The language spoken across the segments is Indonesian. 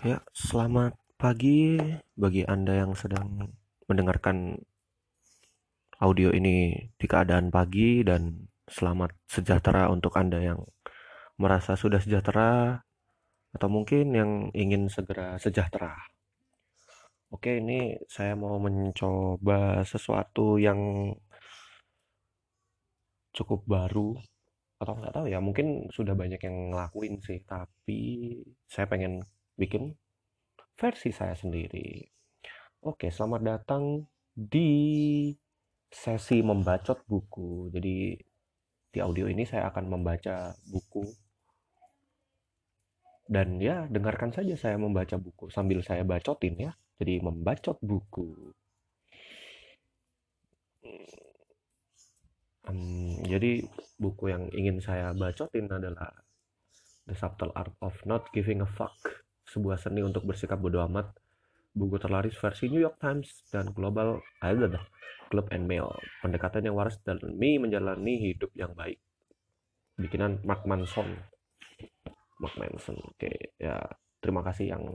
Ya, selamat pagi bagi Anda yang sedang mendengarkan audio ini di keadaan pagi dan selamat sejahtera untuk Anda yang merasa sudah sejahtera atau mungkin yang ingin segera sejahtera. Oke, ini saya mau mencoba sesuatu yang cukup baru atau nggak tahu ya, mungkin sudah banyak yang ngelakuin sih, tapi saya pengen bikin versi saya sendiri. Oke, selamat datang di sesi membacot buku. Jadi di audio ini saya akan membaca buku dan ya dengarkan saja saya membaca buku sambil saya bacotin ya. Jadi membacot buku. Hmm, jadi buku yang ingin saya bacotin adalah The Subtle Art of Not Giving a Fuck sebuah seni untuk bersikap bodoh amat, buku terlaris versi New York Times dan Global ada Club and Mail, pendekatan yang waras demi menjalani hidup yang baik. Bikinan Mark Manson. Mark Manson. Oke, ya terima kasih yang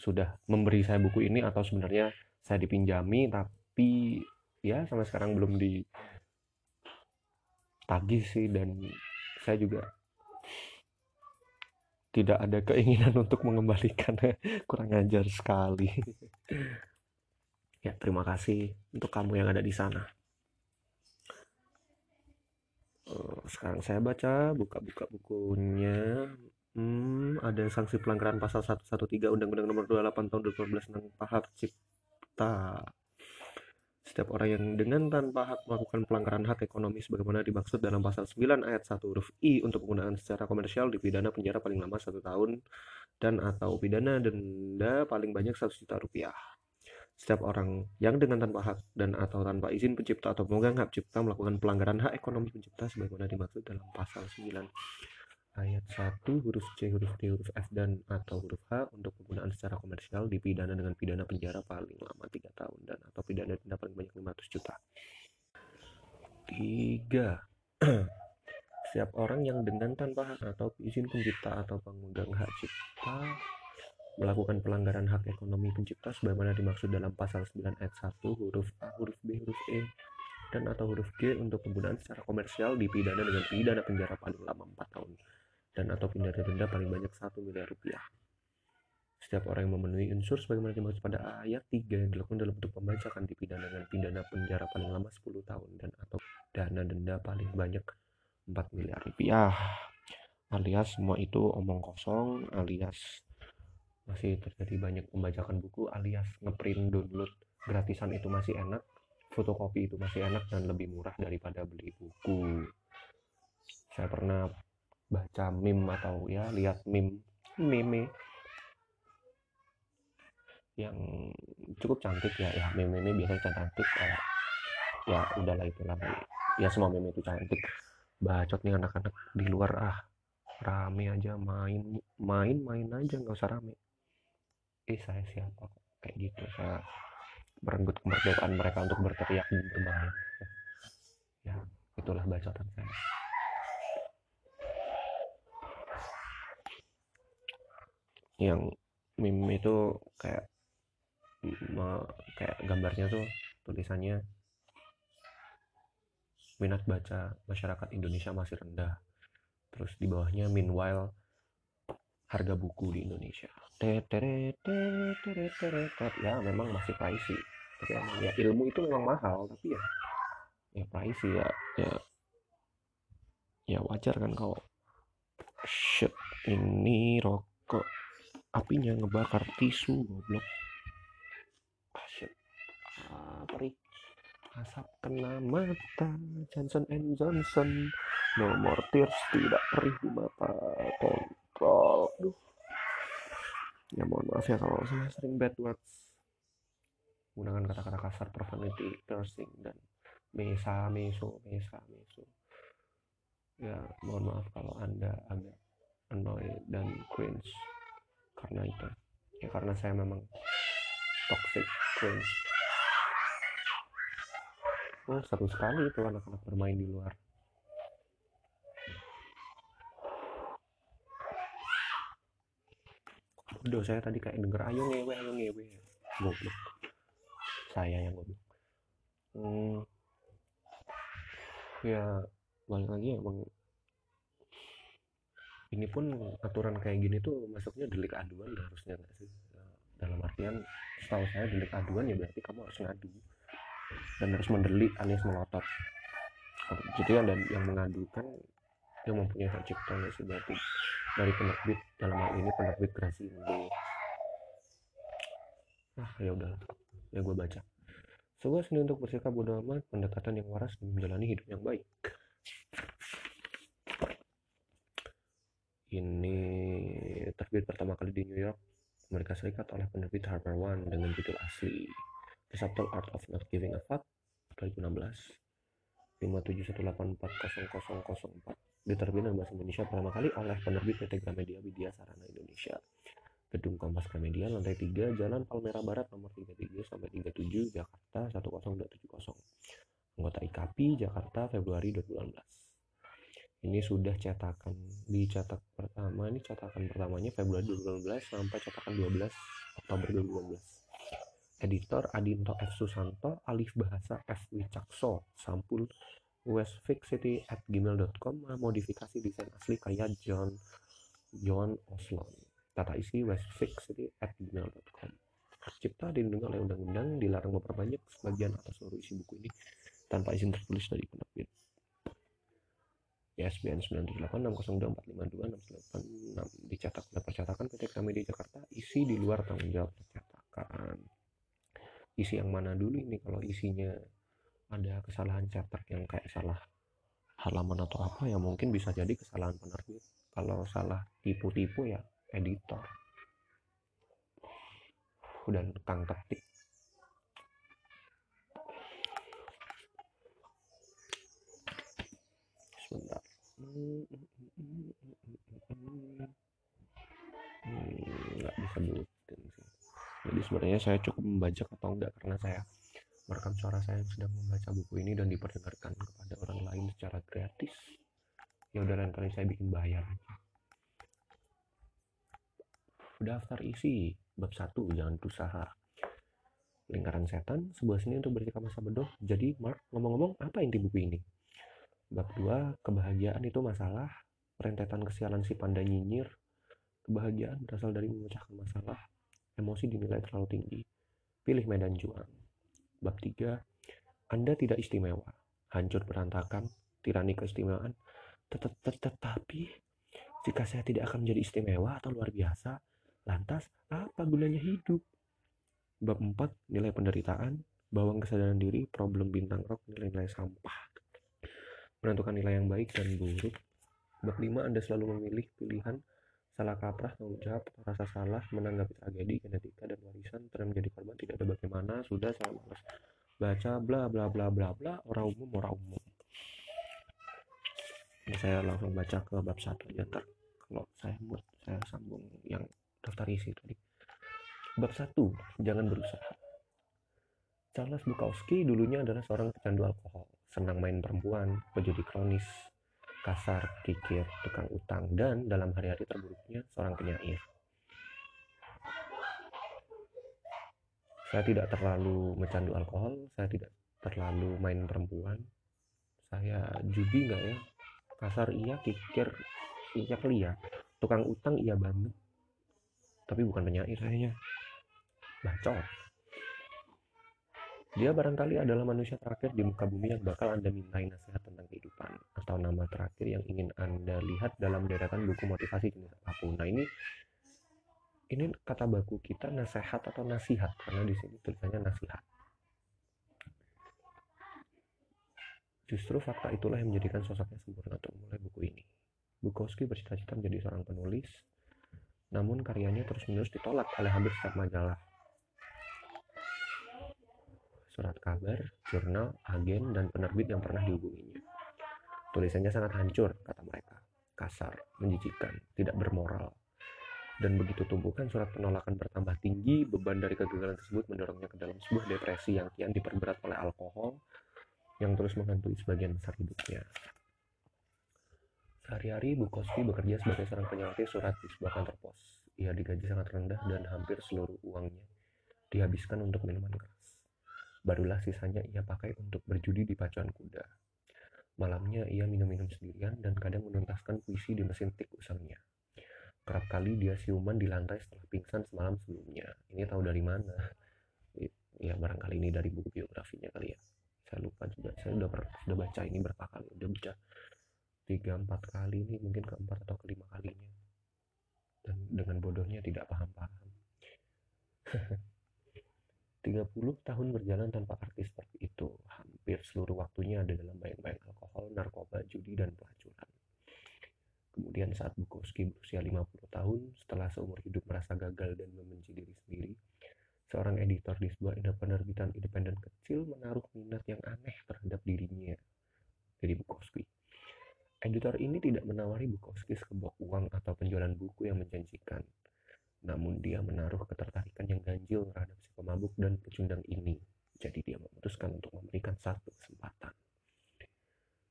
sudah memberi saya buku ini atau sebenarnya saya dipinjami tapi ya sampai sekarang belum di tagih sih dan saya juga tidak ada keinginan untuk mengembalikan. Kurang ajar sekali. Ya terima kasih untuk kamu yang ada di sana. Eh, sekarang saya baca buka-buka bukunya. Hmm, ada sanksi pelanggaran pasal 113 Undang-Undang Nomor 28 Tahun 2012 tentang hak cipta setiap orang yang dengan tanpa hak melakukan pelanggaran hak ekonomi sebagaimana dimaksud dalam pasal 9 ayat 1 huruf I untuk penggunaan secara komersial dipidana penjara paling lama satu tahun dan atau pidana denda paling banyak satu juta rupiah. Setiap orang yang dengan tanpa hak dan atau tanpa izin pencipta atau pemegang hak cipta melakukan pelanggaran hak ekonomi pencipta sebagaimana dimaksud dalam pasal 9 ayat 1 huruf C huruf D huruf F dan atau huruf H untuk penggunaan secara komersial dipidana dengan pidana penjara paling lama 3 tahun dan atau pidana denda paling banyak 500 juta. 3 setiap orang yang dengan tanpa hak atau izin pencipta atau pemegang hak cipta melakukan pelanggaran hak ekonomi pencipta sebagaimana dimaksud dalam pasal 9 ayat 1 huruf A huruf B huruf E dan atau huruf G untuk penggunaan secara komersial dipidana dengan pidana penjara paling lama 4 tahun dan atau pidana denda paling banyak 1 miliar rupiah. Setiap orang yang memenuhi unsur sebagaimana dimaksud pada ayat 3 yang dilakukan dalam bentuk pembacakan dipidana dengan pidana penjara paling lama 10 tahun dan atau dana denda paling banyak 4 miliar rupiah. Alias semua itu omong kosong, alias masih terjadi banyak pembajakan buku, alias ngeprint download gratisan itu masih enak, fotokopi itu masih enak dan lebih murah daripada beli buku. Saya pernah baca meme atau ya lihat meme meme yang cukup cantik ya. Ya meme meme biasanya cantik kayak ya udahlah itu lagi ya semua meme itu cantik. Bacot nih anak-anak di luar ah rame aja main main main aja nggak usah rame. Eh saya siapa kayak gitu? Saya merenggut kemerdekaan mereka untuk berteriak dan bermain ya itulah bacotan saya yang meme itu kayak kayak gambarnya tuh tulisannya minat baca masyarakat Indonesia masih rendah. Terus di bawahnya meanwhile harga buku di Indonesia. Ya memang masih pricey. Tapi emang ya ilmu itu memang mahal tapi ya ya pricey ya ya ya wajar kan kalau shit ini rokok apinya ngebakar tisu goblok. Asyik ah, asap kena mata. Johnson and Johnson. No more tears tidak perih di mata. Kontrol. Duh. ya mohon maaf ya kalau saya sering bad words. Menggunakan kata-kata kasar profanity cursing dan mesa meso mesa meso. Ya mohon maaf kalau anda agak annoyed dan cringe karena itu. Ya karena saya memang toxic cringe oh seru sekali itu anak-anak bermain di luar. Udah saya tadi kayak denger ayo ngewe ayo ngewe. Goblok. Saya yang goblok. Hmm, ya balik lagi emang ini pun aturan kayak gini tuh masuknya delik aduan harusnya nggak sih? Dalam artian setahu saya delik aduan ya berarti kamu harus ngadu. Dan harus mendelik alias melotot. Jadi yang dan yang mengadukan yang mempunyai hak cipta nggak sih berarti dari penerbit dalam hal ini penerbit Grasindo ah ya udah. Ya gue baca. Sebuah seni untuk bersikap bodoh amat pendekatan yang waras dan menjalani hidup yang baik ini di New York Amerika Serikat oleh penerbit Harper One dengan judul asli The Subtle Art of Not Giving a Fuck 2016 571840004 diterbitkan bahasa Indonesia pertama kali oleh penerbit PT Gramedia Widya Sarana Indonesia. Gedung Kompas Gramedia lantai 3 Jalan Palmera Barat nomor 33 sampai 37 Jakarta 10270 anggota IKAPI Jakarta Februari 2018 ini sudah cetakan di cetak pertama ini cetakan pertamanya Februari 2012 sampai cetakan 12 Oktober 2012 editor Adinto F. Susanto alif bahasa F. Wicakso sampul westfixcity at gmail.com modifikasi desain asli karya John John Oslon tata isi westfixcity at gmail.com cipta dilindungi oleh undang-undang dilarang memperbanyak sebagian atau seluruh isi buku ini tanpa izin tertulis dari penerbit ISBN 97860245266 dicetak oleh percetakan PT Gramedia Jakarta isi di luar tanggung jawab percetakan. Isi yang mana dulu ini? Kalau isinya ada kesalahan cetak yang kayak salah halaman atau apa ya mungkin bisa jadi kesalahan penerbit. Kalau salah tipu-tipu ya editor. Dan kang ketik sebentar nggak bisa sih. Jadi sebenarnya saya cukup membaca atau enggak karena saya merekam suara saya sedang membaca buku ini dan diperdengarkan kepada orang lain secara gratis. Ya udah lain kali saya bikin bayar. Daftar isi bab satu jangan berusaha. Lingkaran setan sebuah seni untuk bersikap masa bodoh jadi Mark ngomong-ngomong apa inti buku ini Bab 2, kebahagiaan itu masalah, rentetan kesialan si panda nyinyir. Kebahagiaan berasal dari memecahkan masalah, emosi dinilai terlalu tinggi. Pilih medan juang. Bab 3, Anda tidak istimewa, hancur berantakan, tirani keistimewaan. Tetapi, jika saya tidak akan menjadi istimewa atau luar biasa, lantas apa gunanya hidup? Bab 4, nilai penderitaan, bawang kesadaran diri, problem bintang rock, nilai-nilai sampah menentukan nilai yang baik dan buruk. Bab 5 Anda selalu memilih pilihan salah kaprah, tanggung jawab, rasa salah, menanggapi tragedi, genetika, dan warisan, pernah menjadi korban, tidak ada bagaimana, sudah saya malas baca, bla bla bla bla bla, orang umum, orang umum. Ini saya langsung baca ke bab satu aja ter. Kalau saya buat saya sambung yang daftar isi tadi. Bab satu, jangan berusaha. Charles Bukowski dulunya adalah seorang pecandu alkohol senang main perempuan, pejudi kronis, kasar, kikir, tukang utang, dan dalam hari-hari terburuknya seorang penyair. Saya tidak terlalu mencandu alkohol, saya tidak terlalu main perempuan. Saya judi nggak ya? Kasar iya, kikir iya kali ya. Tukang utang iya banget. Tapi bukan penyair sayanya. Bacot. Dia barangkali adalah manusia terakhir di muka bumi yang bakal Anda mintai nasihat tentang kehidupan atau nama terakhir yang ingin Anda lihat dalam deretan buku motivasi jenis apa pun. Nah, ini ini kata baku kita nasihat atau nasihat karena di sini tulisannya nasihat. Justru fakta itulah yang menjadikan sosoknya sempurna untuk memulai buku ini. Bukowski bercita-cita menjadi seorang penulis, namun karyanya terus-menerus ditolak oleh hampir setiap majalah surat kabar, jurnal, agen, dan penerbit yang pernah dihubunginya. Tulisannya sangat hancur, kata mereka. Kasar, menjijikan, tidak bermoral. Dan begitu tumbuhkan surat penolakan bertambah tinggi, beban dari kegagalan tersebut mendorongnya ke dalam sebuah depresi yang kian diperberat oleh alkohol yang terus menghantui sebagian besar hidupnya. Sehari-hari Bukowski bekerja sebagai seorang penyelesaian surat di sebuah kantor pos. ia digaji sangat rendah dan hampir seluruh uangnya dihabiskan untuk minuman keras. Barulah sisanya ia pakai untuk berjudi di pacuan kuda. Malamnya ia minum-minum sendirian dan kadang menuntaskan puisi di mesin tik usangnya. Kerap kali dia siuman di lantai setelah pingsan semalam sebelumnya. Ini tahu dari mana? Ya barangkali ini dari buku biografinya kali ya. Saya lupa juga. Saya sudah sudah baca ini berapa kali? Udah baca tiga empat kali ini mungkin keempat atau kelima kalinya. Dan dengan bodohnya tidak paham-paham. 30 tahun berjalan tanpa artis seperti itu. Hampir seluruh waktunya ada dalam bayang-bayang alkohol, narkoba, judi, dan pelacuran. Kemudian saat Bukowski berusia 50 tahun, setelah seumur hidup merasa gagal dan membenci diri sendiri, seorang editor di sebuah penerbitan independen kecil menaruh minat yang aneh terhadap dirinya. Jadi Bukowski. Editor ini tidak menawari Bukowski sekebok uang atau penjualan buku yang menjanjikan namun dia menaruh ketertarikan yang ganjil terhadap si pemabuk dan pecundang ini. Jadi dia memutuskan untuk memberikan satu kesempatan.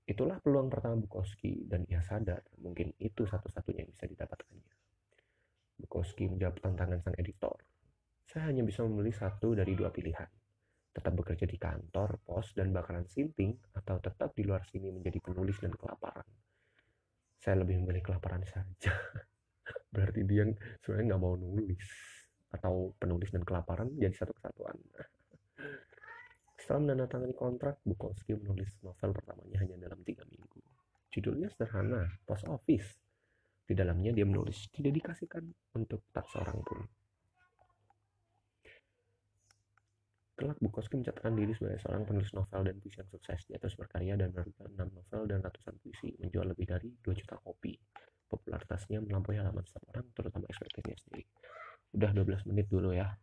Itulah peluang pertama Bukowski dan ia sadar mungkin itu satu-satunya yang bisa didapatkannya. Bukowski menjawab tantangan sang editor. Saya hanya bisa memilih satu dari dua pilihan. Tetap bekerja di kantor, pos, dan bakaran sinting, atau tetap di luar sini menjadi penulis dan kelaparan. Saya lebih memilih kelaparan saja. berarti dia sebenarnya nggak mau nulis atau penulis dan kelaparan jadi satu kesatuan setelah menandatangani kontrak Bukowski menulis novel pertamanya hanya dalam tiga minggu. Judulnya sederhana Post Office. Di dalamnya dia menulis tidak dikasihkan untuk tak seorang pun. Kelak Bukowski mencatatkan diri sebagai seorang penulis novel dan puisi yang sukses. Dia terus berkarya dan menerbitkan 6 novel dan ratusan puisi, menjual lebih dari 2 juta kopi popularitasnya melampaui halaman setiap orang terutama ekspertisnya sendiri. Udah 12 menit dulu ya